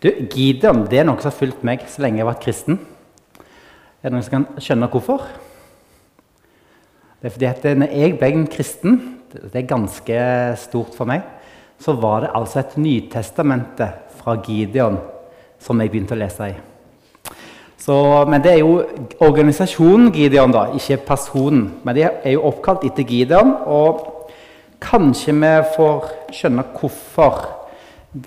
Du, Gideon det er noe som har fulgt meg så lenge jeg har vært kristen. Er det noen som kan skjønne hvorfor? Det er fordi at når jeg ble en kristen, det er ganske stort for meg, så var det altså et Nytestamente fra Gideon som jeg begynte å lese i. Så, men det er jo organisasjonen Gideon, da, ikke personen. Men de er jo oppkalt etter Gideon, og kanskje vi får skjønne hvorfor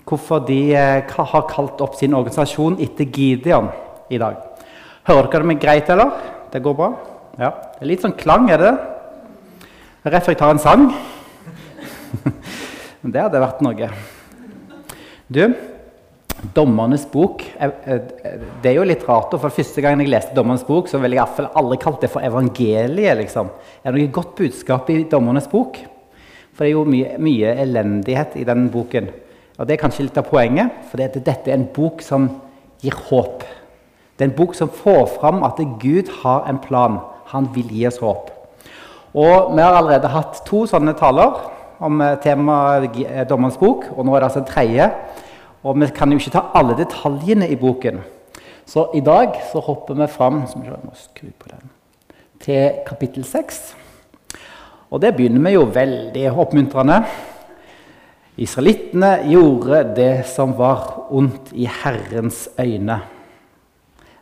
hvorfor de eh, har kalt opp sin organisasjon etter Gideon i dag. Hører dere meg greit, eller? Det går bra? Ja. Det er litt sånn klang, er det? Rett før jeg tar en sang. det hadde vært noe. Du, Dommernes bok Det er jo litt rart. For første gang jeg leste Dommernes bok, så ville jeg iallfall aldri kalt det for evangeliet. liksom. Er det noe godt budskap i Dommernes bok? For det er jo mye, mye elendighet i den boken. Og Det er kanskje litt av poenget, for dette er en bok som gir håp. Det er en bok som får fram at Gud har en plan. Han vil gi oss håp. Og Vi har allerede hatt to sånne taler om eh, temaet eh, Dommerens bok, og nå er det altså en tredje. Og Vi kan jo ikke ta alle detaljene i boken. Så i dag så hopper vi fram til kapittel 6. Og det begynner vi jo veldig oppmuntrende. Israelittene gjorde det som var ondt i Herrens øyne.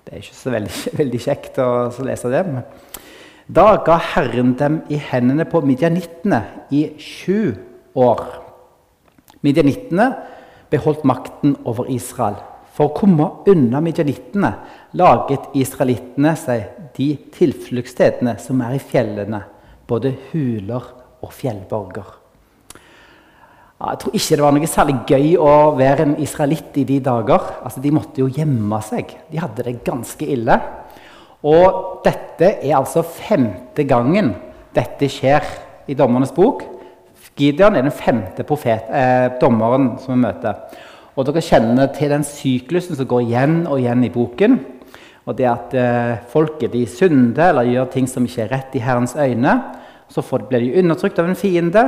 Det er ikke så veldig, veldig kjekt å lese det. Da ga Herren dem i hendene på midjanittene i sju år. Midjanittene beholdt makten over Israel. For å komme unna midjanittene laget israelittene seg de tilfluktsstedene som er i fjellene, både huler og fjellborger. Jeg tror ikke det var noe særlig gøy å være en israelitt i de dager. Altså, de måtte jo gjemme seg. De hadde det ganske ille. Og dette er altså femte gangen dette skjer i Dommernes bok. Gideon er den femte profet, eh, dommeren som vi møter. Og Dere kjenner til den syklusen som går igjen og igjen i boken. Og det at eh, folket de synder eller gjør ting som ikke er rett i Herrens øyne. Så blir de undertrykt av en fiende.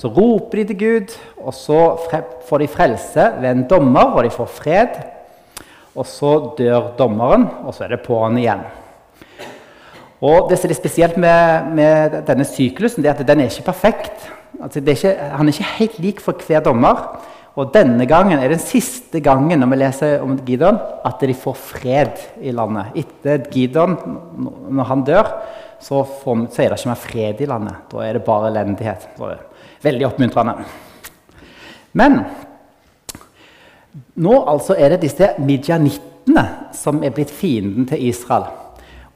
Så roper de til Gud, og så får de frelse ved en dommer, og de får fred. Og så dør dommeren, og så er det på'n igjen. Og Det som er spesielt med, med, denne syklusen, det er at den er ikke perfekt. Altså, er ikke, han er ikke helt lik for hver dommer. Og denne gangen er den siste gangen når vi leser om Gideon, at de får fred i landet. Etter Gideon, når han dør, så, får, så er det ikke mer fred i landet. Da er det bare elendighet. Veldig oppmuntrende. Men nå altså er det disse midjanittene som er blitt fienden til Israel.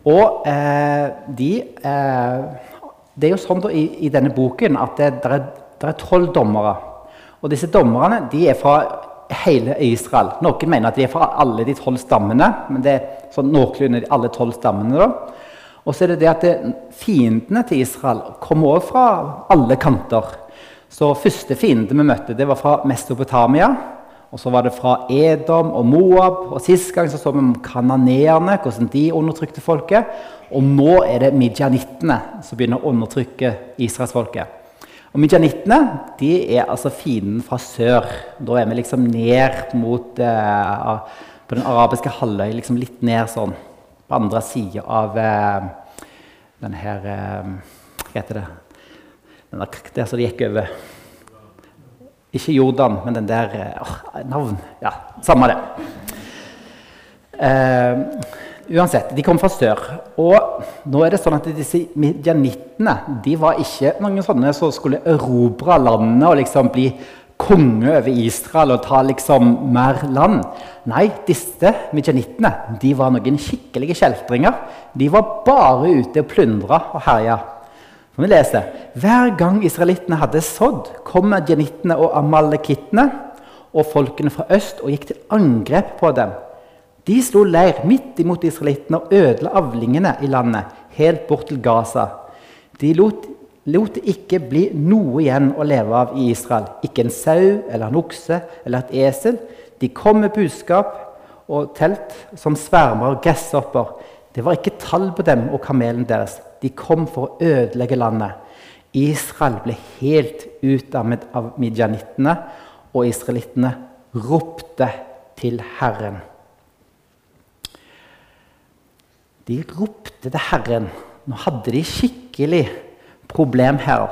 Og eh, de eh, Det er jo sånn da, i, i, denne boken at det, det er tolv dommere. Og disse dommerne de er fra hele Israel. Noen mener at de er fra alle de tolv stammene. men det er sånn noenlunde alle 12 stammene da. Og så er det det at det, fiendene til Israel kommer også fra alle kanter. Så første fiende vi møtte, det var fra Mesopotamia. Og så var det fra Edom og Moab. Og Sist gang så, så vi om kananeerne, hvordan de undertrykte folket. Og nå er det midjanittene som begynner å undertrykke israelsfolket. Og Midjanittene de er altså fienden fra sør. Da er vi liksom ned mot eh, På den arabiske halvøy, liksom litt ned sånn. På andre sida av eh, denne her eh, Hva heter det? Der som det gikk over Ikke Jordan, men den der åh, Navn Ja, samme det. Uh, uansett, de kom fra sør. Og nå er det sånn at disse midjanittene de var ikke noen sånne som skulle erobre landet og liksom bli konge over Israel og ta liksom mer land. Nei, disse midjanittene de var noen skikkelige kjeltringer. De var bare ute og plyndra og herja. Vi leser hver gang israelittene hadde sådd, kom jenittene og amalekittene og folkene fra øst og gikk til angrep på dem. De slo leir midt imot israelittene og ødela avlingene i landet, helt bort til Gaza. De lot, lot det ikke bli noe igjen å leve av i Israel. Ikke en sau eller en okse eller et esel. De kom med budskap og telt som svermer og gresshopper. Det var ikke tall på dem og kamelen deres. De kom for å ødelegge landet. Israel ble helt utarmet av midjanittene, og israelittene ropte til Herren. De ropte til Herren. Nå hadde de skikkelig problem her.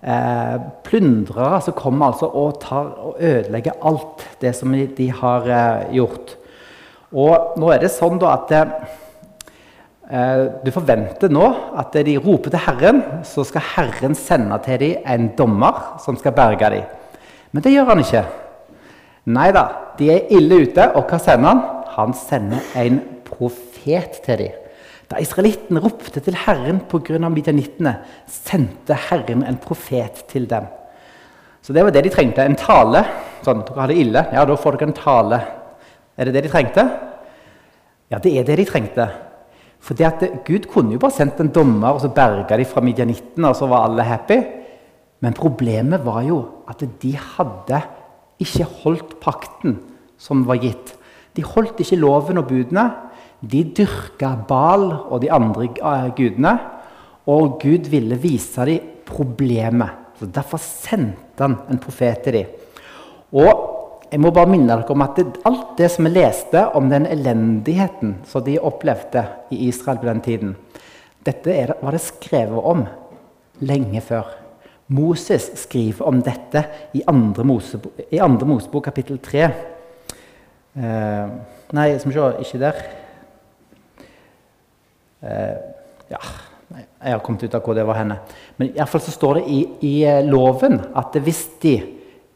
Eh, plundrere som kommer altså og, tar, og ødelegger alt det som de har eh, gjort. Og nå er det sånn at eh, du forventer nå at de roper til Herren, så skal Herren sende til dem en dommer som skal berge dem. Men det gjør han ikke. Nei da, de er ille ute, og hva sender han? Han sender en profet til dem. Da israelittene ropte til Herren pga. midjanittene, sendte Herren en profet til dem. Så det var det de trengte. En tale. Sånn, dere har det ille. Ja, da får dere en tale. Er det det de trengte? Ja, det er det de trengte. For Gud kunne jo bare sendt en dommer og så berga de fra midjanittene, og så var alle happy. Men problemet var jo at de hadde ikke holdt pakten som var gitt. De holdt ikke loven og budene. De dyrka Bal og de andre eh, gudene, og Gud ville vise dem problemet. Så Derfor sendte han en profet til dem. Og jeg må bare minne dere om at det, alt det som vi leste om den elendigheten som de opplevde i Israel på den tiden, dette er, var det skrevet om lenge før. Moses skriver om dette i andre Mosebok, i andre Mosebok kapittel 3. Eh, nei, skal vi se, ikke der. Eh, ja, jeg har kommet ut av hvor det var henne. Men i fall så står det i, i eh, loven at hvis de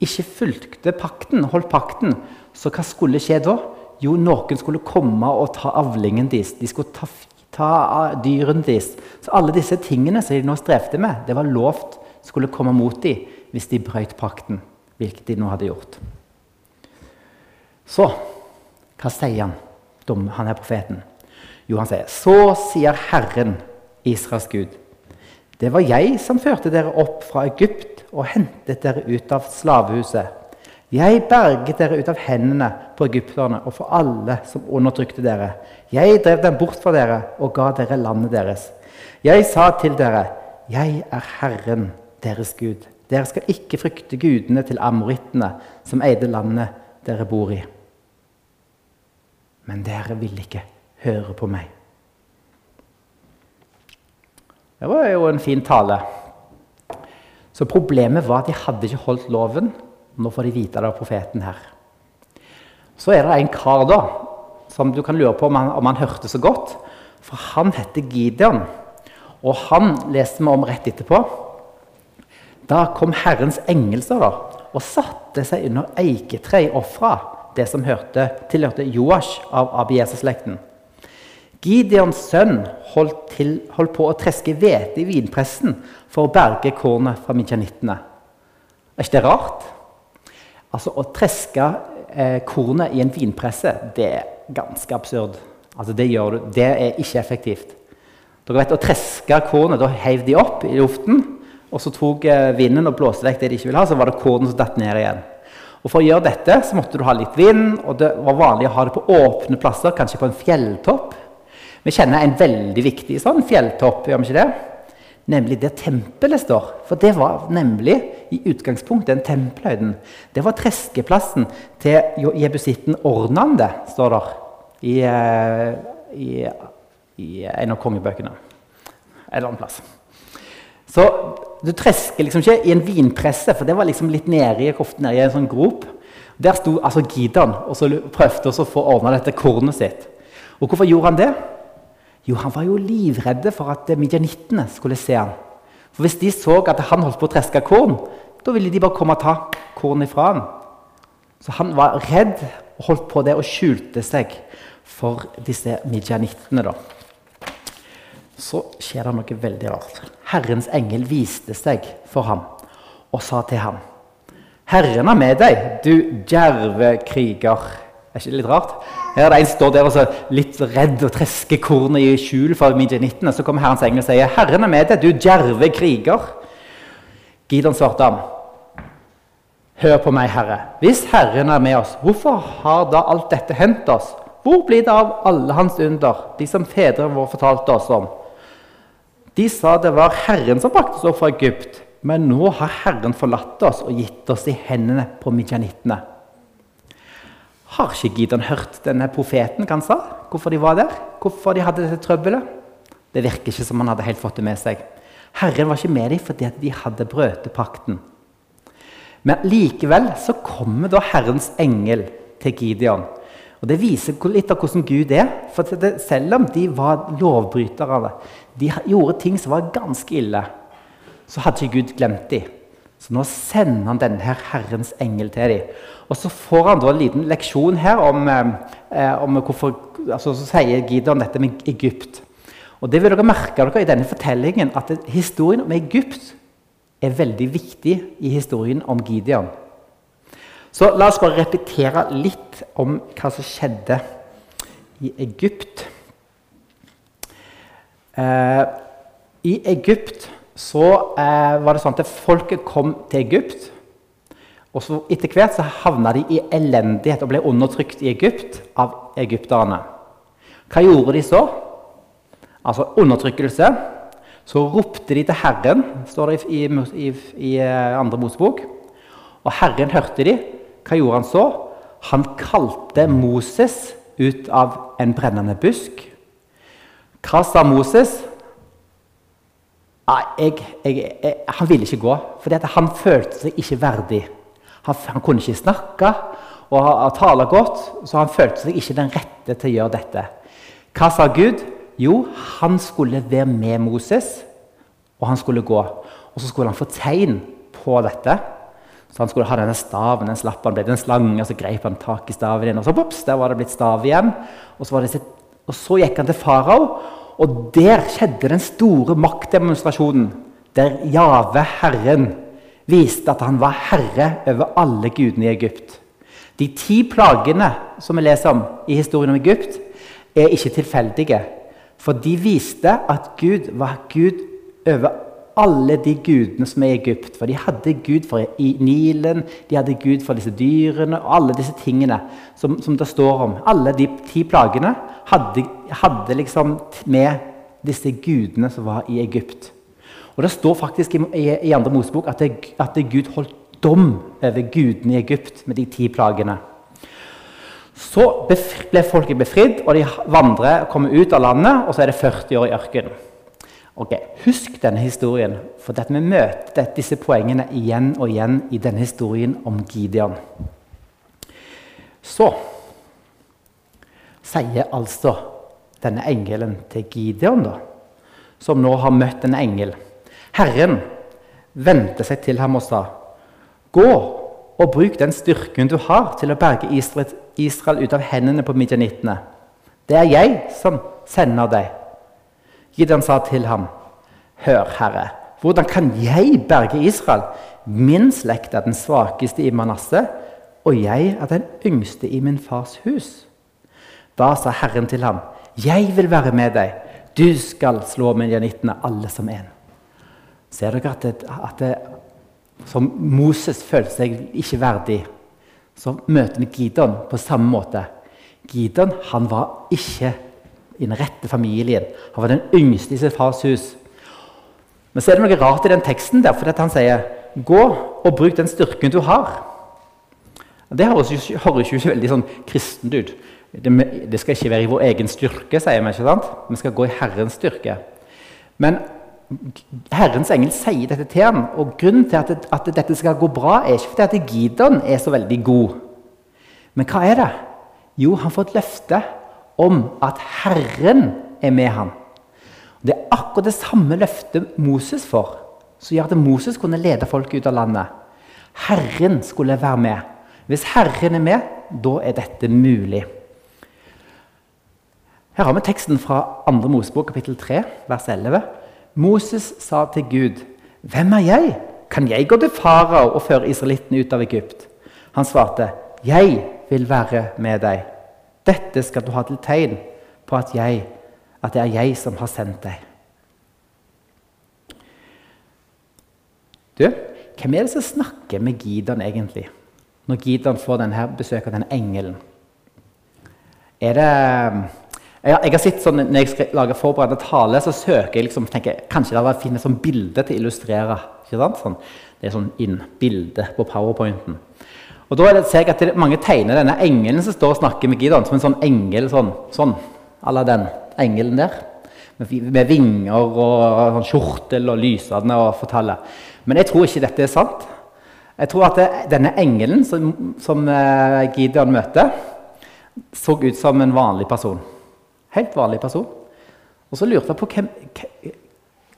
ikke fulgte pakten, holdt pakten, så hva skulle skje da? Jo, noen skulle komme og ta avlingen deres. De skulle ta, ta dyrene deres. Så alle disse tingene som de nå strevde med, det var lovt skulle komme mot dem hvis de brøt pakten, hvilket de nå hadde gjort. Så hva sier han, han er profeten? Jo, han sier, 'Så sier Herren, Israels Gud', 'Det var jeg som førte dere opp fra Egypt og hentet dere ut av slavehuset.' 'Jeg berget dere ut av hendene på egypterne og for alle som undertrykte dere.' 'Jeg drev dem bort fra dere og ga dere landet deres.' 'Jeg sa til dere, 'Jeg er Herren, deres Gud.' 'Dere skal ikke frykte gudene til amorittene, som eide landet dere bor i.' Men dere vil ikke høre på meg. Det var jo en fin tale. Så problemet var at de hadde ikke holdt loven. Nå får de vite det av profeten her. Så er det en kar da, som du kan lure på om han, om han hørte så godt. For han heter Gideon, og han leste vi om rett etterpå. Da kom Herrens engelser da, og satte seg under eiketre og ofra det som hørte, tilhørte Joash av Abieses-slekten. Gideons sønn holdt, til, holdt på å treske hvete i vinpressen for å berge kornet fra midjanittene. Er ikke det rart? Altså, Å treske eh, kornet i en vinpresse det er ganske absurd. Altså, det, gjør du, det er ikke effektivt. Dere vet, Å treske kornet, Da heiv de opp i luften, og så tok eh, vinden og blåste vekk det de ikke ville ha. Så var det kornet som datt ned igjen. Og For å gjøre dette så måtte du ha litt vind, og det var vanlig å ha det på åpne plasser, kanskje på en fjelltopp. Vi kjenner en veldig viktig sånn fjelltopp, gjør vi ikke det? Nemlig der tempelet står. For det var nemlig i utgangspunktet den tempelhøyden. Det var treskeplassen til jebusitten Ornande, står der i, eh, i, i en av kongebøkene. En eller annen plass. Så du tresker liksom ikke i en vinpresse, for det var liksom litt i, koften, i en sånn grop. Der sto altså Gideon og så prøvde å få ordna dette kornet sitt. Og hvorfor gjorde han det? Jo, han var jo livredde for at midjanittene skulle se ham. For Hvis de så at han holdt på å treske korn, da ville de bare komme og ta korn ifra ham. Så han var redd og holdt på det og skjulte seg for disse midjanittene. Så skjer det noe veldig rart. Herrens engel viste seg for ham og sa til ham Herren er med deg, du djerve kriger. Er ikke det litt rart? Her er det en står der og så litt redd og tresker kornet i skjul for midjanittene. Så kommer Herrens engel og sier, 'Herren er med deg, du djerve kriger.' Gideon svarte ham, 'Hør på meg, Herre. Hvis Herren er med oss, hvorfor har da alt dette hendt oss?' 'Hvor blir det av alle hans under, de som fedrene våre fortalte oss om?' De sa det var Herren som brakte oss opp fra Egypt, men nå har Herren forlatt oss og gitt oss i hendene på midjanittene. Har ikke Gideon hørt denne profeten hva han sa? Hvorfor de var der? Hvorfor de hadde dette trøbbelet? Det virker ikke som han hadde helt fått det med seg. Herren var ikke med dem fordi de hadde brutt pakten. Men likevel så kommer da Herrens engel til Gideon. Og Det viser litt av hvordan Gud er. For Selv om de var lovbrytere, de gjorde ting som var ganske ille, så hadde ikke Gud glemt dem. Så nå sender han denne her Herrens engel til dem. Og så får han da en liten leksjon her om, eh, om hvorfor altså, Så sier Gideon dette med Egypt. Og det vil dere merke dere i denne fortellingen at historien om Egypt er veldig viktig i historien om Gideon. Så la oss bare repetere litt om hva som skjedde i Egypt. Eh, I Egypt så eh, var det sånn at folket kom til Egypt. Og så etter hvert så havna de i elendighet og ble undertrykt i Egypt av egypterne. Hva gjorde de så? Altså undertrykkelse. Så ropte de til Herren, står det i, i, i, eh, andre Mosebok. Og Herren hørte de. Hva gjorde han så? Han kalte Moses ut av en brennende busk. Hva sa Moses? Jeg, jeg, jeg, han ville ikke gå, for han følte seg ikke verdig. Han, han kunne ikke snakke og, tale godt, så han følte seg ikke den rette til å gjøre dette. Hva sa Gud? Jo, han skulle være med Moses, og han skulle gå. Og så skulle han få tegn på dette. Så han skulle ha denne staven, den slapp han ble det en slange, så grep han tak i staven igjen. Og så, pops, der var det blitt stav igjen. Og så, det, og så gikk han til farao, og der skjedde den store maktdemonstrasjonen. Der Jave, Herren, viste at han var herre over alle gudene i Egypt. De ti plagene som vi leser om i historien om Egypt, er ikke tilfeldige. For de viste at Gud var Gud over alle de gudene som er i Egypt. For de hadde Gud for i Nilen, de hadde Gud for disse dyrene og alle disse tingene som, som det står om. Alle de ti plagene hadde, hadde liksom med disse gudene som var i Egypt. Og Det står faktisk i, i, i andre Mosebok at, at Gud holdt dom over gudene i Egypt med de ti plagene. Så ble folket befridd, og de vandrer og kommer ut av landet. Og så er det 40 år i ørkenen. Ok, Husk denne historien, for vi møter disse poengene igjen og igjen i denne historien om Gideon. Så sier altså denne engelen til Gideon, da, som nå har møtt en engel Herren vendte seg til ham og sa, 'Gå og bruk den styrken du har til å berge Israel, ut av hendene på midjanittene.' 'Det er jeg som sender deg.' Gideon sa til ham, 'Hør, Herre, hvordan kan jeg berge Israel?' 'Min slekt er den svakeste i Manasseh, og jeg er den yngste i min fars hus.' Da sa Herren til ham, 'Jeg vil være med deg. Du skal slå midjanittene alle som en.' Ser dere at, det, at det, som Moses følte seg ikke verdig, så møter vi Gidon på samme måte. Gidon han var ikke i den rette familien. Han var den yngste i sitt fars hus. Men så er det noe rart i den teksten, der, for han sier 'gå og bruk den styrken du har'. Det høres jo ikke veldig sånn kristent ut. Det, det, skal ikke være i vår egen styrke, sier vi. ikke sant? Vi skal gå i Herrens styrke. Men Herrens engel sier dette til ham. Og grunnen til at, at, dette skal gå bra, er ikke fordi at Gideon er så veldig god. Men hva er det? Jo, han får et løfte om at Herren er med ham. Det er akkurat det samme løftet Moses får, som gjør at Moses kunne lede folket ut av landet. Herren skulle være med. Hvis Herren er med, da er dette mulig. Her har vi teksten fra 2. Mosebok, kapittel 3, vers 11. Moses sa til Gud, 'Hvem er jeg? Kan jeg gå til farao og føre israelittene ut av Egypt?' Han svarte, 'Jeg vil være med deg. Dette skal du ha til tegn på at, jeg, at det er jeg som har sendt deg.' Du, hvem er det som snakker med Gideon egentlig, når Gideon får denne besøk av denne engelen? Er det jeg, jeg, har sett sånn, Når jeg skal lage forberedende tale, så søker jeg liksom, tenker, kanskje det hadde vært fint med sånn bilde til å illustrere. Sånn, det er sånn inn, bilde på powerpointen. Og da ser jeg at Mange tegner denne engelen som står og snakker med Gideon, som en sånn engel. sånn, sånn, à den engelen der. Med, med vinger og, sånn skjortel og lysende og forteller. Men jeg tror ikke dette er sant. Jeg tror at det, denne engelen som, som uh, Gideon møter, så ut som en vanlig person. Helt vanlig person. Og så lurte jeg på hvem,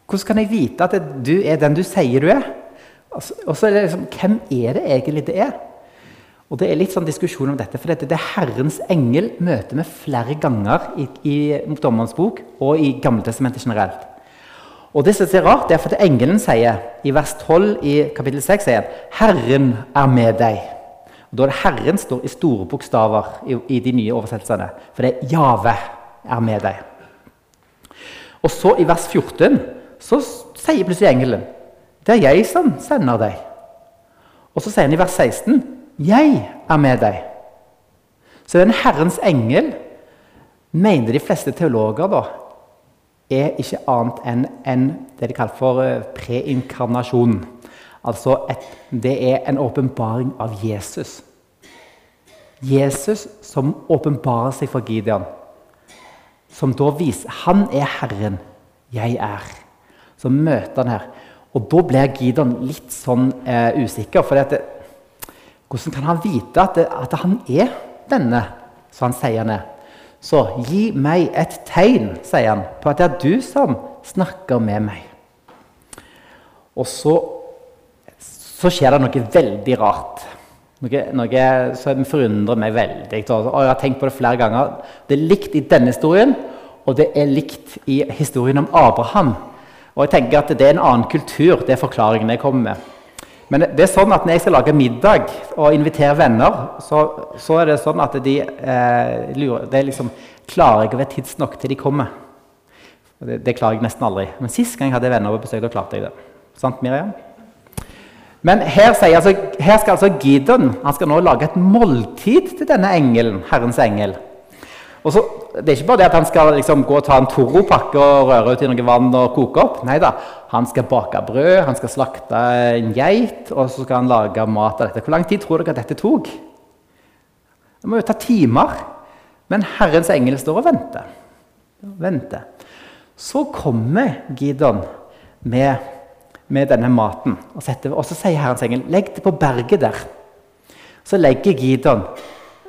hvordan kan jeg vite at du er den du sier du er? Og så er det liksom, Hvem er det egentlig det er? Og Det er litt sånn diskusjon om dette, for dette, det er Herrens engel møter vi flere ganger i, i Dommerens bok og i Gammeltestamentet generelt. Og det som er rart, det er at engelen sier i vers 12 i kapittel 6 sier 'Herren er med deg'. Og Da er det 'Herren' står i store bokstaver i, i de nye oversettelsene. For det er 'Jave er med deg'. Og så i vers 14 så sier plutselig engelen 'Det er jeg som sender deg'. Og så sier han i vers 16 'Jeg er med deg'. Så den Herrens engel mener de fleste teologer da, er ikke annet enn en, det de kaller for eh, preinkarnasjon. Altså et, det er en åpenbaring av Jesus. Jesus som åpenbarer seg for Gideon. Som da viser Han er Herren, jeg er. Så møter han her. Og da blir Gideon litt sånn eh, usikker. For det, hvordan kan han vite at, det, at, han er denne som han sier han er? Så gi meg et tegn, sier han, på at det er du som snakker med meg. Og så, så skjer det noe veldig rart. Noe, noe som forundrer meg veldig. Og jeg har tenkt på det flere ganger. Det er likt i denne historien, og det er likt i historien om Abraham. Og jeg tenker at Det er en annen kultur, det er forklaringen jeg kommer med. Men det er sånn at når jeg skal lage middag og invitere venner, så, så er det sånn at de eh, lurer det er liksom, Klarer jeg å være tidsnok til de kommer? Det, det, klarer jeg nesten aldri. Men sist gang jeg hadde venner på besøk, da klarte jeg det. Sant, Miriam? Men her, altså, her, skal altså Gideon han skal nå lage et måltid til denne engelen, Herrens engel. Og så, Det er ikke bare det at han skal liksom gå og ta en Toro-pakke og røre ut i noe vann og koke opp. Nei da, Han skal bake brød, han skal slakte en geit, og så skal han lage mat av dette. Hvor lang tid tror dere at dette tok? Det må jo ta timer. Men Herrens engel står og venter. venter. Så kommer Gideon med, med denne maten, og, setter, og, så sier Herrens engel legg det på berget der. Så legger Gideon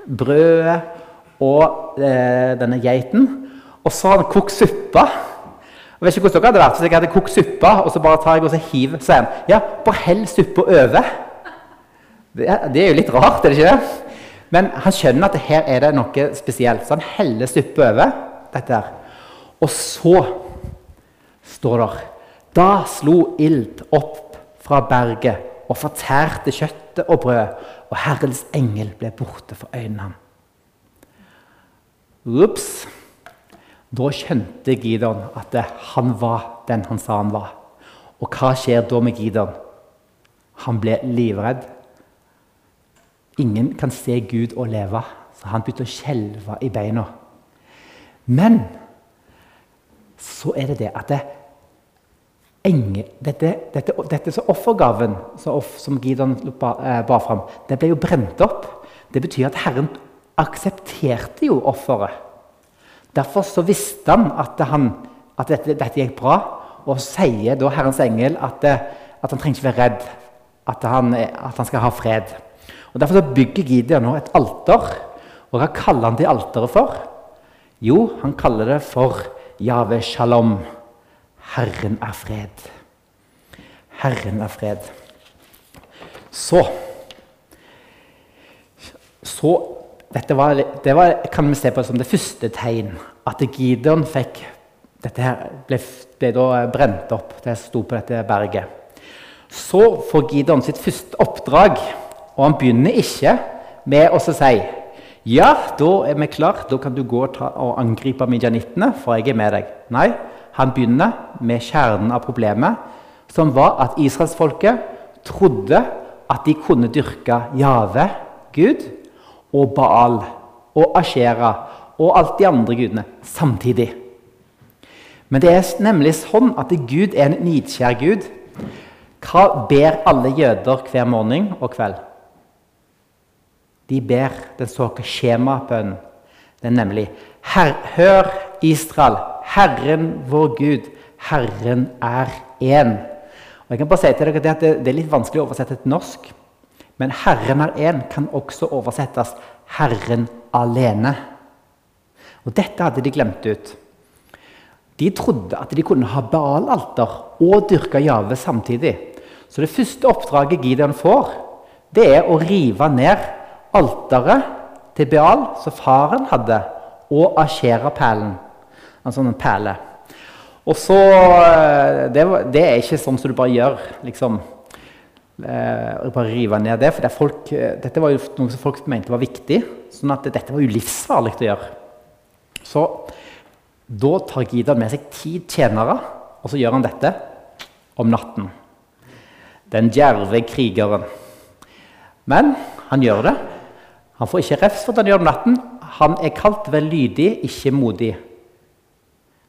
brødet og eh, denne geiten. Og så har han kokt suppe. Jeg vet ikke hvordan dere hadde vært hvis jeg hadde kokt suppe og så bare tar jeg og så hiver, så han ja, bare hell suppa over. Det det er, jo litt rart, er det ikke det? Men han skjønner at her er det noe spesielt, så han heller suppa over. dette her. Og så står det Da slo ild opp fra berget og fortærte kjøttet og brød, og Herrens engel ble borte for øynene hans. Ups. Da skjønte Gideon at han var den han sa han var. Og hva skjer da med Gideon? Han ble livredd. Ingen kan se Gud og leve, så han begynte å skjelve i beina. Men så er det det at det, enge, dette, dette, dette så offergaven som, som Gideon bar, eh, bar fram, det ble jo brent opp. Det betyr at Herren aksepterte jo offeret. Derfor så visste han at, han, at dette, dette, gikk bra, og sier da Herrens engel at, at han trenger ikke være redd, at han, at han, skal ha fred. Og Derfor så bygger Gideon nå et alter. Og hva kaller han det alteret for? Jo, han kaller det for Jave Shalom. Herren er fred. Herren er fred. Så Så var, det var, kan vi se på som det første tegn. At Gideon fikk Dette her ble, ble da brent opp. Det sto på dette berget. Så får Gideon sitt første oppdrag, og han begynner ikke med å si ja, da er vi klar, da kan du gå og, ta, og angripe midjanittene, for jeg er med deg. Nei, han begynner med kjernen av problemet, som var at israelsfolket trodde at de kunne dyrke Jave, Gud, og Baal og Ashera og alt de andre gudene samtidig. Men det er nemlig sånn at Gud er en nidkjær Gud. Hva ber alle jøder hver morgen og kveld? de ber den såkalte skjemabønnen. Er nemlig Her, Hør, Israel, Herren vår Gud, Herren er én. Og jeg kan bare si til dere at det er litt vanskelig å oversette til norsk. Men 'Herren er én' kan også oversettes 'Herren alene'. Og Dette hadde de glemt ut. De trodde at de kunne ha Baal-alter og dyrke Jave samtidig. Så det første oppdraget Gideon får, det er å rive ned alteret til Beal som faren hadde, og Ashera-perlen. En sånn perle. Og så eh, det, det, er ikke sånn som du bare gjør. liksom. Eh, bare rive ned det. For det folk, eh, dette var jo noe som folk mente var viktig. sånn at dette var jo livsfarlig å gjøre. Så da tar Gideon med seg ti tjenere, og så gjør han dette om natten. Den djerve krigeren. Men han gjør det. Han får ikke refs for at han gjør det om natten. Han er kalt vel lydig, ikke modig.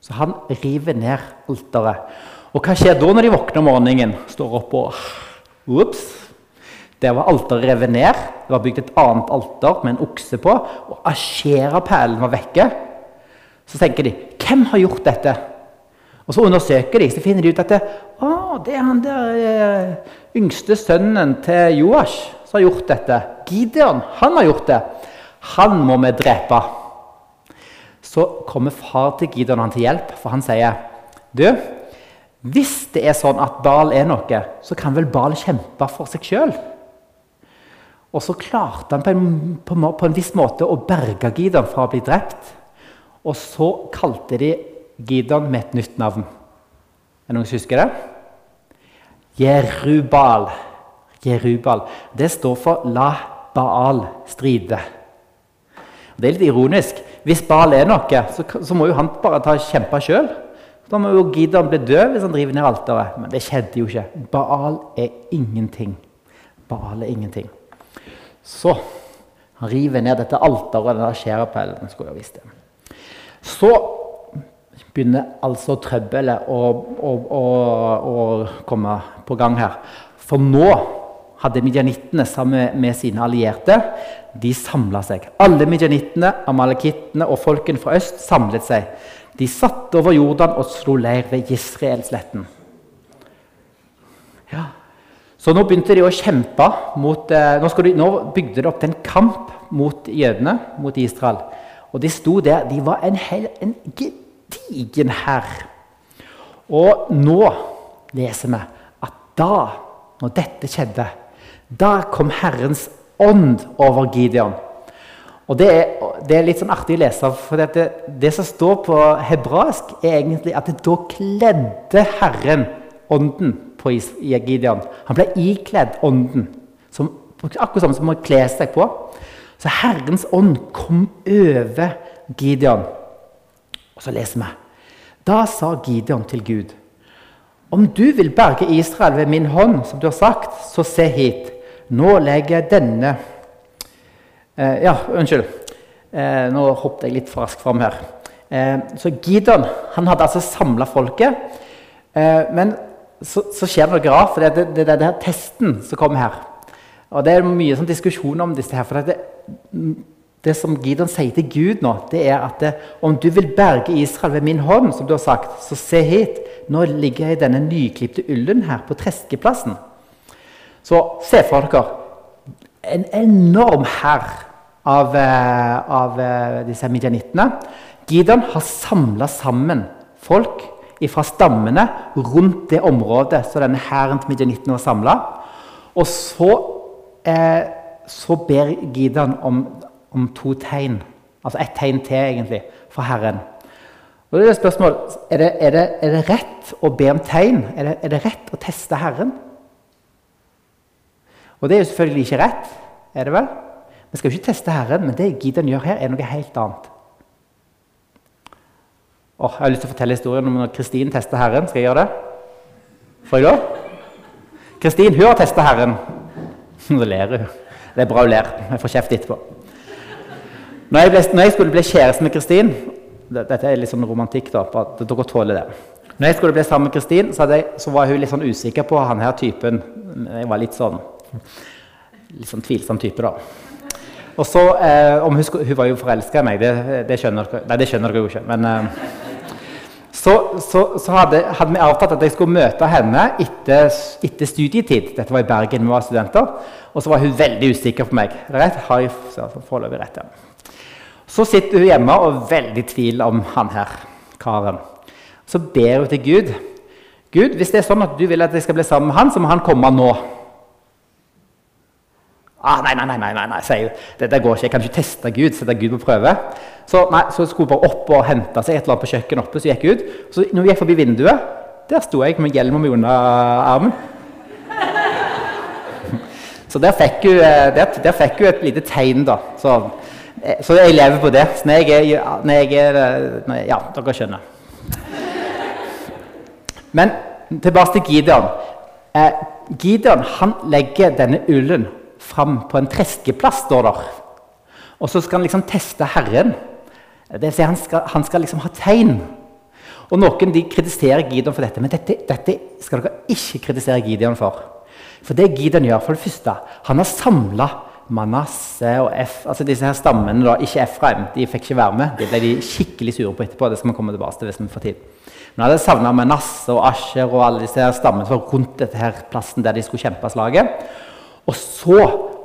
Så han river ned alteret. Og hva skjer da når de våkner om morgenen? Står opp og Ops! Der var alteret revet ned. Det var bygd et annet alter med en okse på. Og Asjera-perlen var vekke. Så tenker de hvem har gjort dette? Og Så undersøker de, så finner de ut at det, å, det er han der eh, yngste sønnen til Joash som har gjort dette. Gideon han har gjort det. Han må vi drepe. Så kommer far til Gideon han til hjelp, for han sier du, hvis det er sånn at Bal er noe, så kan vel Bal kjempe for seg sjøl? Og så klarte han på en, på, på en, viss måte å berge Gideon fra å bli drept. Og så kalte de Gideon med et nytt navn. Er det noen som husker det? Jerubal. Jerubal. Det står for 'la Baal stride'. Det er litt ironisk. Hvis Baal er noe, så, så må jo han bare ta kjempe sjøl. Da må jo Gideon bli død hvis han driver ned alteret. Men det skjedde jo ikke. Baal er ingenting. Baal er ingenting. Så han river ned dette alteret og denne skjærepælen. skulle jeg visst det. Så begynner altså trøbbelet å, å, å, å, komme på gang her. For nå hadde midjanittene sammen med sine allierte de samla seg. Alle midjanittene, amalekittene og folken fra øst samlet seg. De satt over Jordan og slo leir ved Israelsletten. Ja. Så nå begynte de å kjempe mot eh, nå, de, nå, bygde de opp til en kamp mot jødene, mot Israel. Og de sto der. De var en, hel, en gedigen hær. Og nå leser vi at da, når dette skjedde, da kom Herrens ånd over Gideon. Og det er, det er, litt sånn artig å lese, for det, det, som står på hebraisk, er egentlig at da kledde Herren ånden på Gideon. Han ble ikledd ånden, som, akkurat som å kle seg på. Så Herrens ånd kom over Gideon. Og så leser vi. Da sa Gideon til Gud.: Om du vil berge Israel ved min hånd, som du har sagt, så se hit. Nå legger jeg denne Eh, ja, unnskyld. Eh, nå hoppet jeg litt for raskt fram her. Eh, så Gideon han hadde altså samla folket. men så, så, skjer det noe rart, for det er det, det, det, testen som kommer her. Og Det er mye sånn diskusjon om disse her. for det, det som Gideon sier til Gud nå, det er at det, om du vil berge Israel ved min hånd, som du har sagt, så se hit. Nå ligger jeg i denne nyklipte ullen her på treskeplassen. Så se for dere en enorm hær av, eh, av eh, disse midjanittene. Gideon har samla sammen folk fra stammene rundt det området som denne hæren til midjanittene var samla. Og så, eh, så, ber Gideon om, om, to tegn. Altså ett tegn til, egentlig, fra Herren. Og det Er spørsmål, er det, er, det, er det rett å be om tegn? Er det, er det rett å teste Herren? Og det er jo selvfølgelig ikke rett. er det vel? Vi skal jo ikke teste Herren, men det Gideon gjør her, er noe helt annet. Oh, jeg har lyst til å fortelle historien om når Kristin tester Herren. Skal jeg gjøre det? Får jeg lov? Kristin hun har testa Herren. Nå ler hun. Det er bra hun ler. Jeg får kjeft etterpå. Når jeg, ble, når jeg skulle bli kjæreste med Kristin Dette er litt sånn romantikk, da, at dere tåler det. Når jeg skulle bli sammen med Kristin, så, så, var hun litt sånn usikker på han her typen. Jeg var litt sånn litt sånn tvilsom type, da. Og så, eh, om hun, hun, var jo forelska i meg, det, det, skjønner dere Nei, det skjønner dere jo ikke. Men eh, så, så, så hadde, hadde, vi avtalt at jeg skulle møte henne etter, etter, studietid. Dette var i Bergen, vi var studenter. Og så var hun veldig usikker på meg. Rett? Har jeg foreløpig rett, ja. Så sitter hun hjemme og er veldig i tvil om han her, karen. Så ber hun til Gud. Gud, hvis det er sånn at du vil at jeg skal bli sammen med han, så må han komme nå. Ah, nei, nei, nei, nei, nei, sier hun. Dette går ikke. Jeg kan ikke teste Gud. sette Gud på prøve. Så, nei, så skulle hun bare opp og hente seg et eller annet på kjøkkenet oppe. Så gikk hun ut. Så når hun gikk forbi vinduet, der sto jeg med hjelm og under armen. Så der fikk, hun, eh, der, der fikk hun et lite tegn, da. Så, eh, så jeg lever på det. Så når jeg er, når jeg er når jeg, Ja, dere skjønner. Men tilbake til Gideon. Eh, Gideon han legger denne ullen fram på en treskeplass, står der. Og så skal han liksom teste Herren. Det vil si han skal, han skal liksom ha tegn. Og Noen de kritiserer Gideon for dette, men dette, dette, skal dere ikke kritisere Gideon for. For det Gideon gjør, for det første, han har samla Manasseh og F, altså disse her stammene, da, ikke Efraim. De fikk ikke være med. Det ble de skikkelig sure på etterpå. det skal vi komme tilbake til hvis vi får tid. Men han hadde savna Manasseh og Asher og alle disse her stammene som var rundt dette her plassen der de skulle kjempe slaget. Og så,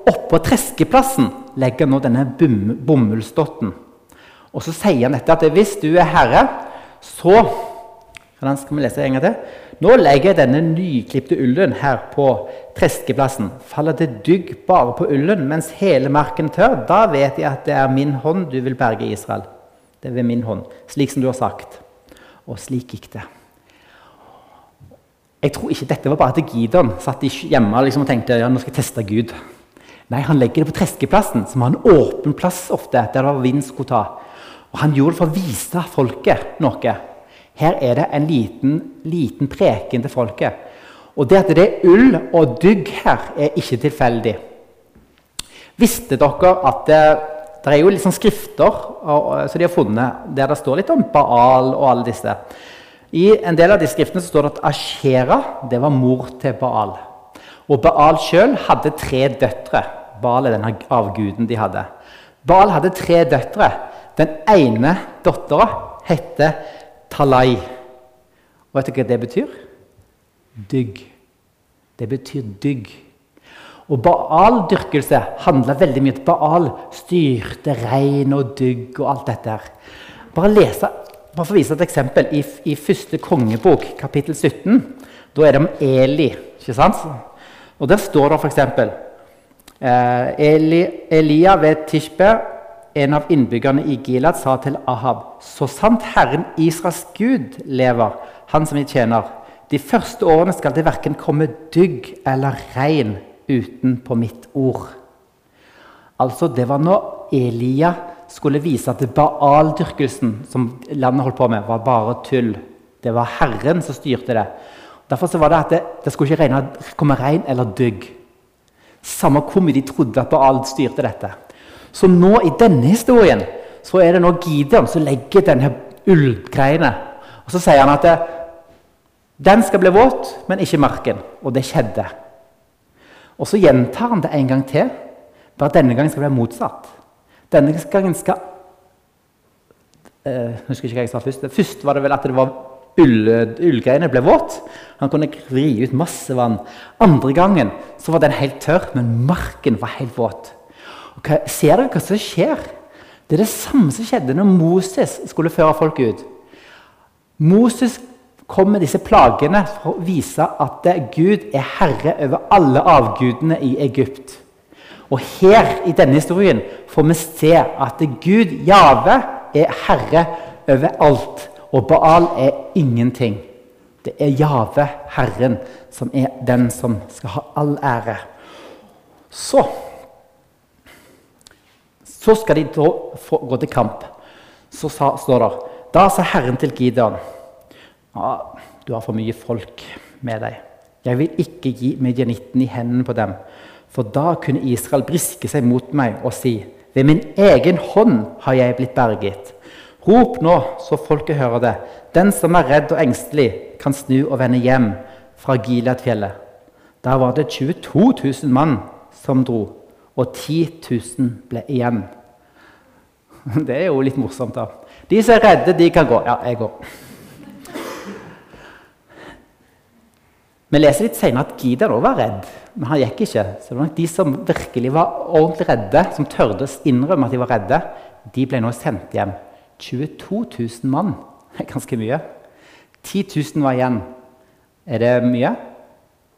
oppå treskeplassen, legger han nå denne bomullsdotten. Og så sier han dette at hvis du er herre, så Hvordan skal vi lese en gang til? Nå legger jeg denne nyklipte ullen her på treskeplassen. Faller det dygg bare på ullen mens hele marken tørr, da vet jeg at det er min hånd du vil berge Israel. Det er ved min hånd, slik som du har sagt. Og slik gikk det. Jeg tror ikke dette var bare til Gideon satt hjemme liksom, og tenkte ja, nå skal jeg teste Gud. Nei, Han legger det på treskeplassen, som har en åpen plass ofte, der det vind skulle ta. Og Han gjorde det for å vise folket noe. Her er det en liten, liten preken til folket. Og det at det er ull og dygg her, er ikke tilfeldig. Visste dere at det, det er jo sånn skrifter som de har funnet, der det står litt om Baal og alle disse? I en del av de skriftene står det at Ashera det var mor til Baal. Og Baal sjøl hadde tre døtre. Baal er denne avguden de hadde. Baal hadde tre døtre. Den ene dattera heter Talai. Og vet du hva det betyr? Dygg. Det betyr dygg. Og Baal-dyrkelse handla veldig mye om Baal styrte regn og dygg og alt dette. Bare lese bare for å vise et eksempel. I, i første kongebok, kapittel 17, da er det om Eli. ikke sant? Og Der står det f.eks. Eh, Eli, Elia ved Tishbe, en av innbyggerne i Gilad, sa til Ahab.: Så sant Herren Israels Gud lever, han som vi tjener, de første årene skal det verken komme dygg eller regn utenpå mitt ord. Altså, det var når Elia skulle vise at Baal-dyrkelsen som landet holdt på med, var bare tull. Det var Herren som styrte det. Derfor var det at det, det skulle ikke regne, komme regn eller dygg. Samme hvor mye de trodde at Baal styrte dette. Så nå i denne historien så er det nå Gideon som legger denne ullgreiene. Og så sier han at det, den skal bli våt, men ikke marken. Og det skjedde. Og så gjentar han det en gang til, bare denne gangen skal det bli motsatt. Denne gangen skal uh, husker ikke hva jeg sa først. Først var det vel at det var ull, ullgreiene ble våt. Han kunne vri ut masse vann. Andre gangen så var den helt tørr, men marken var helt våt. Og hva, ser dere hva som skjer? Det er det samme som skjedde når Moses skulle føre folk ut. Moses kom med disse plagene for å vise at Gud er herre over alle avgudene i Egypt. Og her i denne historien får vi se at Gud, Jave, er herre over alt. Og Baal er ingenting. Det er Jave, Herren, som er den som skal ha all ære. Så Så skal de da gå til kamp. Så sa, står det Da sa Herren til Gideon ja, Du har for mye folk med deg. Jeg vil ikke gi medianitten i hendene på dem. For da kunne Israel briske seg mot meg og si:" Ved min egen hånd har jeg blitt berget. Rop nå, så folket hører det. Den som er redd og engstelig, kan snu og vende hjem fra Gileadfjellet. Der var det 22 000 mann som dro, og 10 000 ble igjen. Det er jo litt morsomt, da. De som er redde, de kan gå. Ja, jeg går. Vi leser litt senere at Gideon òg var redd, men han gikk ikke. Så det var nok De som virkelig var ordentlig redde, som tørde å innrømme at de var redde, de ble nå sendt hjem. 22 000 mann. Er ganske mye. 10 000 var igjen. Er det mye?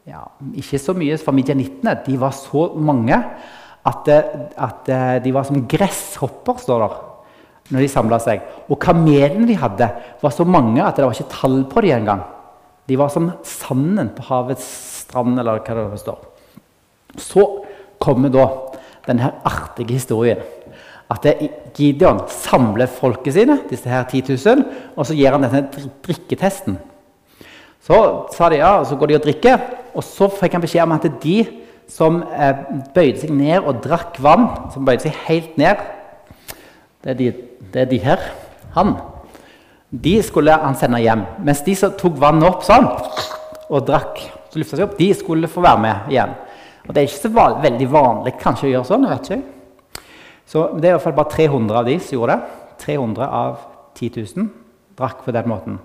Ja, Ikke så mye for midjanittene. De var så mange at, at, de var som gresshopper, står der, når de samla seg. Og kamelene de hadde, var så mange at det var ikke tall på dem engang. De var som sanden på havets strand, eller hva det står. Så kommer da denne artige historien. At Gideon samler folket sine, disse her 10 000, og så gir han denne drikketesten. Så sa de ja, og så går de og drikker, og så fikk han beskjed om at de som eh, bøyde seg ned og drakk vann, som bøyde seg helt ned Det er de, det er de her. Han. De skulle han sende hjem. Mens de som tok vannet opp sånn og drakk, så seg opp, de skulle få være med igjen. Og Det er ikke så van veldig vanlig kanskje å gjøre sånn. jeg vet ikke. Så Det er i hvert fall bare 300 av de som gjorde det. 300 av 10 000 drakk på den måten.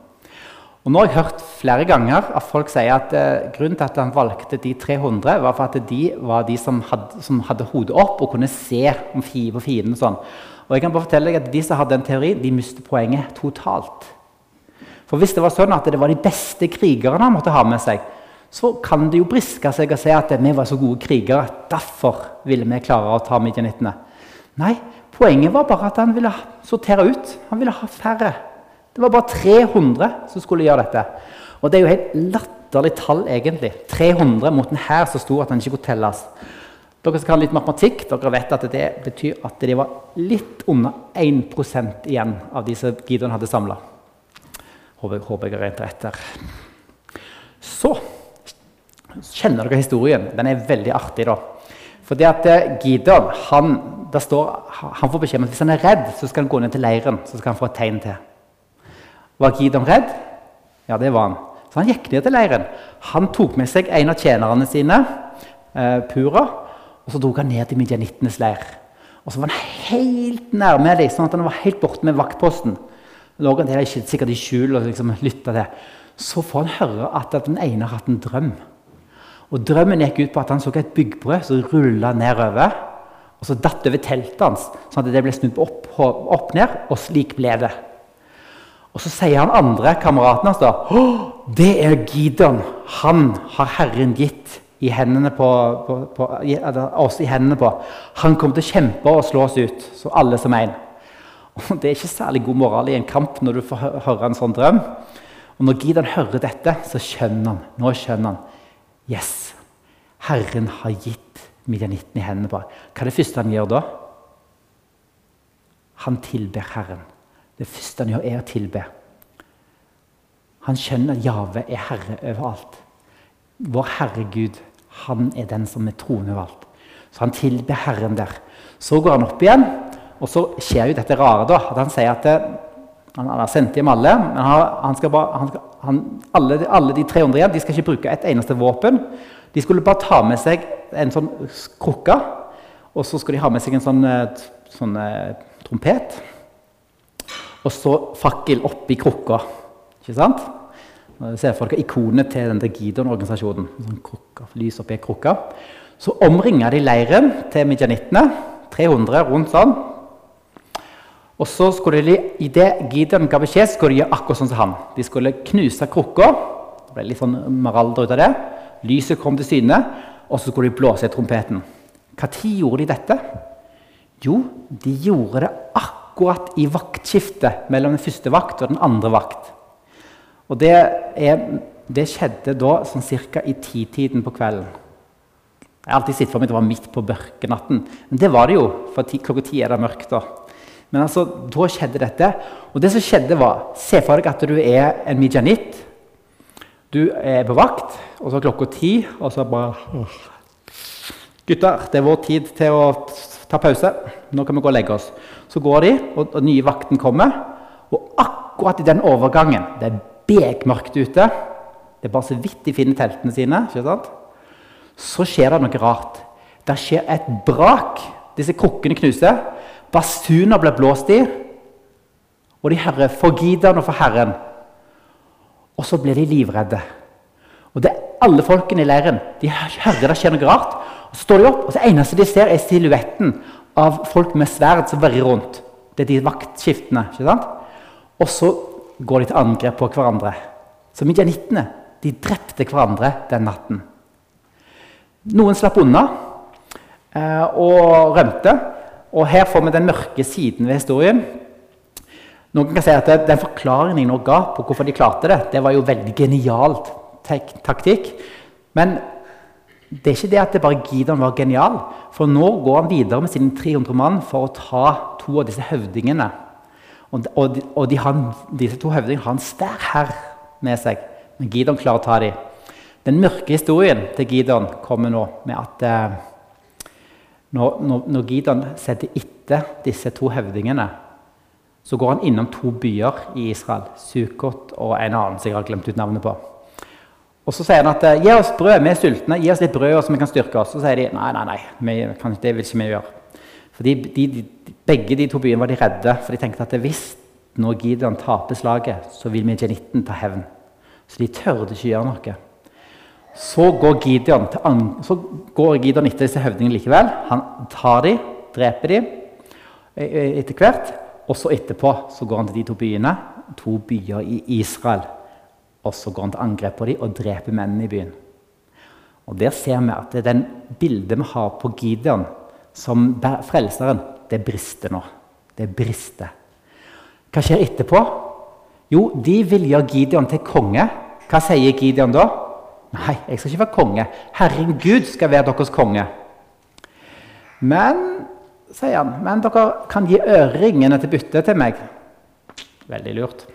Og nå har jeg hørt flere ganger at folk sier at eh, grunnen til at han valgte de 300, var for at de var de som hadde, som hadde hodet opp og kunne se på fienden. Og sånn. Og jeg kan bare fortelle deg at De som hadde den teorien, de mistet poenget totalt. For Hvis det var sånn at det var de beste krigerne han måtte ha med seg, så kan det jo briske seg og si at vi var så gode krigere, derfor ville vi klare å ta midjanittene. Nei, poenget var bare at han ville sortere ut. Han ville ha færre. Det var bare 300 som skulle gjøre dette. Og det er jo helt latterlig tall, egentlig. 300 mot en hær som sto at den ikke kunne telles. Dere som kan litt matematikk, dere vet at det betyr at det var litt under 1% igjen av de som Gideon hadde samla. Håper, håper jeg har rent etter. Så kjenner dere historien. Den er veldig artig. da. Fordi at eh, Gideon han, står, han får beskjed om at hvis han er redd, så skal han gå ned til leiren så skal han få et tegn til. Var Gideon redd? Ja, det var han. Så han gikk ned til leiren. Han tok med seg en av tjenerne sine, eh, Pura, og så dro han ned til midjanittenes leir. Og så var han helt nærme dem, sånn at han var helt borte med vaktposten. Lå han der sikkert i skjul og liksom lytta til. Så får han høre at den ene har hatt en drøm. Og Drømmen gikk ut på at han så et byggbrød som rulla nedover. Og så datt over teltet hans, sånn at det ble snudd opp, opp ned. Og slik ble det. Og så sier han andre kameraten hans da det er Gideon. Han har Herren gitt i hendene på, på, på, oss i hendene på. Han kommer til å kjempe og slå oss ut, så alle som. Og Det er ikke særlig god moral i en kamp når du får høre en sånn drøm. Og Når Gideon hører dette, så skjønner han nå skjønner han, yes, Herren har gitt midjanitten i hendene på. Hva er det første han gjør da? Han tilber Herren. Det første han gjør, er å tilbe. Han skjønner at Jave er herre overalt. Vår Herre Gud, han er den som er troende valgt. Så han tilber Herren der. Så går han opp igjen, og så skjer jo dette rare. da, at Han sier at det, han, har sendt hjem alle, men han, skal bare, han alle, alle, de 300 igjen de skal ikke bruke et eneste våpen. De skulle bare ta med seg en sånn krukke, og så skulle de ha med seg en sånn, eh, sånn eh, trompet og så fakkel oppi krukka. Ikke sant? Se for dere ikonet til denne Gidon-organisasjonen. Sånn lys oppi ei krukke. Så omringa de leiren til midjanittene. 300 rundt sånn. Og så skulle de, I det Gideon ga beskjed, skulle de gjøre akkurat sånn som han. De skulle knuse krukka. Det ble litt sånn maralder ut av det. Lyset kom til syne, og så skulle de blåse i trompeten. Når gjorde de dette? Jo, de gjorde det akkurat i vaktskiftet mellom den første vakt og den andre vakt. Og det, er, det skjedde da sånn ca. i titiden på kvelden. Jeg har alltid sett for meg det var midt på mørkenatten. Men det var det jo, for klokka ti er det mørkt. da. Men altså, da skjedde dette. Og det som skjedde var, Se for deg at du er en midjanitt. Du er på vakt, og så er klokka ti, og så bare Gutter, det er vår tid til å ta pause. Nå kan vi gå og legge oss. Så går de, og, den nye vakten kommer. Og akkurat i den overgangen Det er bekmørkt ute. Det er bare så vidt de finner teltene sine. ikke sant? Så skjer det noe rart. Det skjer et brak. Disse krukkene knuser. Basuner blir blåst i. Og de hører 'for Gideon og for Herren'. Og så blir de livredde. Og det er Alle folkene i leiren de hører det skjer noe rart. og Så står de opp, og det eneste de ser, er silhuetten av folk med sverd som verrer rundt. Det er de vaktskiftene. ikke sant? Og så går til angrep på hverandre. Så midjanittene de drepte hverandre den natten. Noen slapp unna eh, og rømte. Og her får vi den mørke siden ved historien. Noen kan si at Den forklaringen jeg nå ga på hvorfor de klarte det, det var jo veldig genial taktikk. Men det er ikke det at det bare Gideon var genial. For nå går han videre med sine 300 mann for å ta to av disse høvdingene. Og, og, og de han, disse to høvdingene har en svær herr med seg. Men Gideon klarer å ta dem. Den mørke historien til Gideon kommer nå med at eh, når, når, når Gideon setter etter disse to høvdingene, så går han innom to byer i Israel, Sukot og en annen som jeg har glemt ut navnet på. Og Så sier han at eh, gi oss brød, vi er sultne, gi oss litt brød så vi kan styrke oss. Så sier de nei, nei, nei, kan, det vil ikke vi gjøre. Fordi de, de, begge de to byene var de redde, for de tenkte at hvis nå Gideon taper slaget, så vil Midjanitten ta hevn. Så de tørde ikke gjøre noe. Så går Gideon, så går Gideon etter disse høvdingene likevel. Han tar dem, dreper dem eh, eh, etter hvert. Og så etterpå så går han til de to byene, to byer i Israel. Og så går han til angrep på dem og dreper mennene i byen. Og Der ser vi at det er den bildet vi har på Gideon som frelseren, det brister nå. Det brister. Hva skjer etterpå? Jo, de vil gjøre Gideon til konge. Hva sier Gideon da? Nei, jeg skal ikke være konge. Herren Gud skal være deres konge. Men, sier han, men dere kan gi øreringene til bytte til meg. Veldig lurt.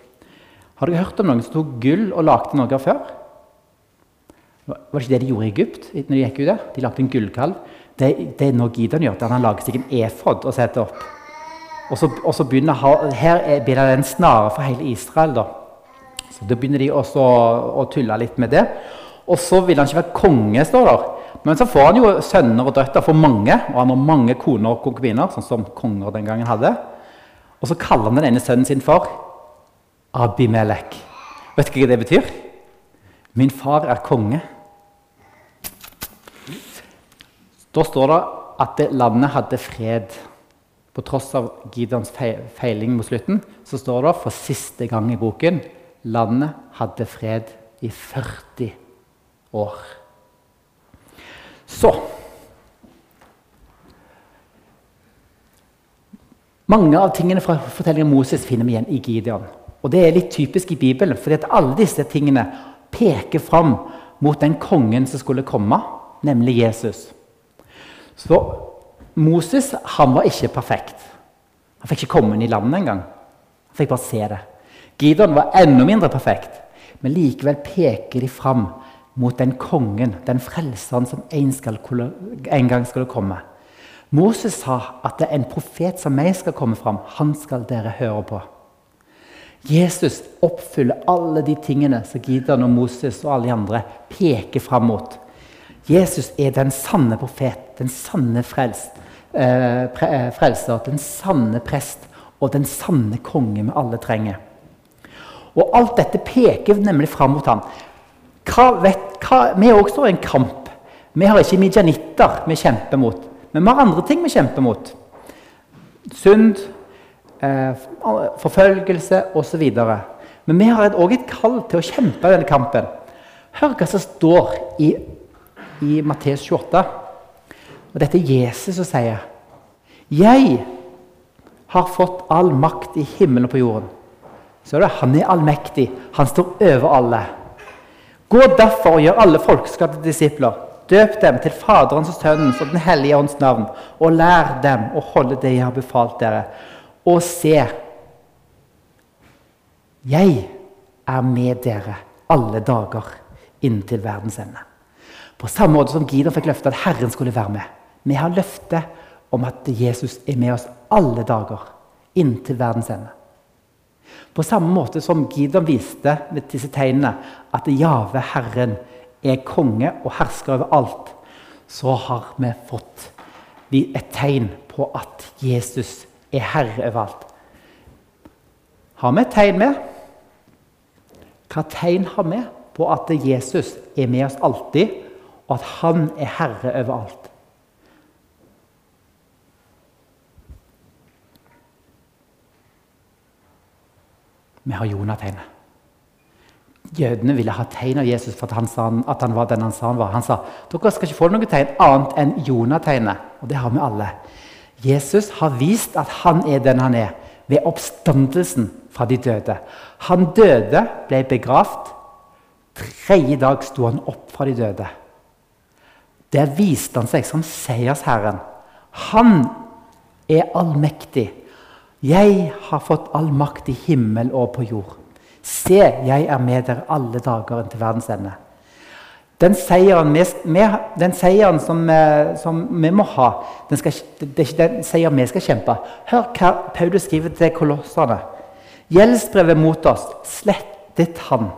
Har dere hørt om noen som tok gull og lagde noe før? Var det ikke det de gjorde i Egypt? når De gikk ut der? De lagde en gullkalv. Det, det er noe Gideon gjør, han lager seg en efod og setter opp. Og så, og så begynner Her blir det en snare for hele Israel. da. Så Da begynner de også å tulle litt med det. Og så vil han ikke være konge, står der. Men så får han jo sønner og døtre for mange, og han har mange koner og konkubiner, sånn som konger den gangen hadde. Og så kaller han den ene sønnen sin for Abimelek. Vet du hva det betyr? Min far er konge. Da står det at landet hadde fred. På tross av Gideons feiling mot slutten så står det for siste gang i boken landet hadde fred i 40 år. Så Mange av tingene fra fortellingen om Moses finner vi igjen i Gideon. Og Det er litt typisk i Bibelen, for alle disse tingene peker fram mot den kongen som skulle komme, nemlig Jesus. Så Moses han var ikke perfekt. Han fikk ikke komme inn i landet engang. Han fikk bare se det. Gideon var enda mindre perfekt, men likevel peker de fram mot den kongen, den frelseren som en, skal, en gang skulle komme. Moses sa at det er en profet som meg skal komme fram. Han skal dere høre på. Jesus oppfyller alle de tingene som Gideon og Moses og alle de andre peker fram mot. Jesus er den sanne profet, den sanne frelst, eh, eh, frelser, den sanne prest og den sanne konge vi alle trenger. Og Alt dette peker nemlig fram mot ham. Hva vet, hva, vi er også i en kamp. Vi har ikke midjanitter vi kjemper mot, men vi har andre ting vi kjemper mot. Synd, eh, forfølgelse osv. Men vi har òg et kall til å kjempe denne kampen. Hør hva som står i, i Matteus 28. Og dette er Jesus som sier. Jeg har fått all makt i himmelen og på jorden. Så er det, Han er allmektig. Han står over alle. Gå derfor og gjør alle folkeskapte disipler. Døp dem til Faderens og Sønnens og Den hellige ånds navn, og lær dem å holde det jeg har befalt dere. Og se, jeg er med dere alle dager inntil verdens ende. På samme måte som Gideon fikk løftet at Herren skulle være med. Vi har løftet om at Jesus er med oss alle dager inntil verdens ende. På samme måte som Gideon viste med disse tegnene at Jave, Herren, er konge og hersker over alt, så har vi fått et tegn på at Jesus er herre over alt. Har vi et tegn med? Hva tegn har vi på at Jesus er med oss alltid, og at han er herre over alt? Vi har Jonategnet. Jødene ville ha tegn av Jesus for at han, sa, at han var den han sa han var. Han sa dere skal ikke få noe tegn annet enn Jonategnet. Og det har vi alle. Jesus har vist at han er den han er, ved oppstandelsen fra de døde. Han døde, ble begravd. Tredje dag sto han opp fra de døde. Der viste han seg som seiersherren. Han er allmektig. Jeg har fått all makt i himmel og på jord. Se, jeg er med dere alle dager til verdens ende. Den seieren, vi, den seieren som, eh, som, vi må ha, skal, det er ikke den seieren vi skal kjempe. Hør hva Paulus skriver til kolossene. Gjeldsbrevet mot oss slettet han,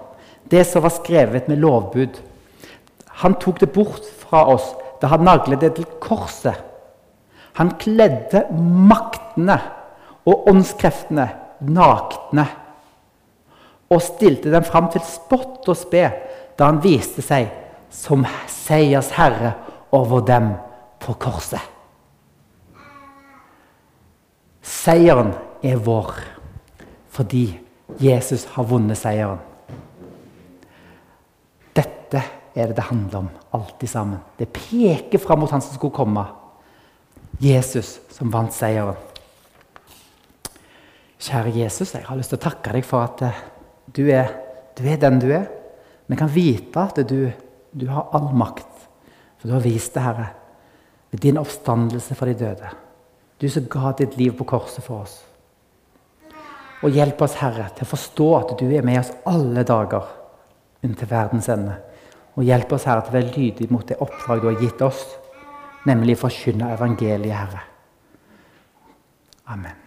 det som var skrevet med lovbud. Han tok det bort fra oss da han naglet det til korset. Han kledde maktene og åndskreftene nakne og stilte dem fram til spott og spe da han viste seg som seiersherre over dem på korset. Seieren er vår fordi Jesus har vunnet seieren. Dette er det det handler om, alltid sammen. Det peker fram mot han som skulle komme. Jesus som vant seieren. Kjære Jesus, jeg har lyst til å takke deg for at eh, du er, du er den du er. Vi kan vite at du, du har all makt, for du har vist det, Herre, med din oppstandelse for de døde. Du som ga ditt liv på korset for oss. Og hjelp oss, Herre, til å forstå at du er med oss alle dager inntil verdens ende. Og hjelp oss, Herre, til å være lydige mot det oppdrag du har gitt oss, nemlig å forkynne evangeliet, Herre. Amen.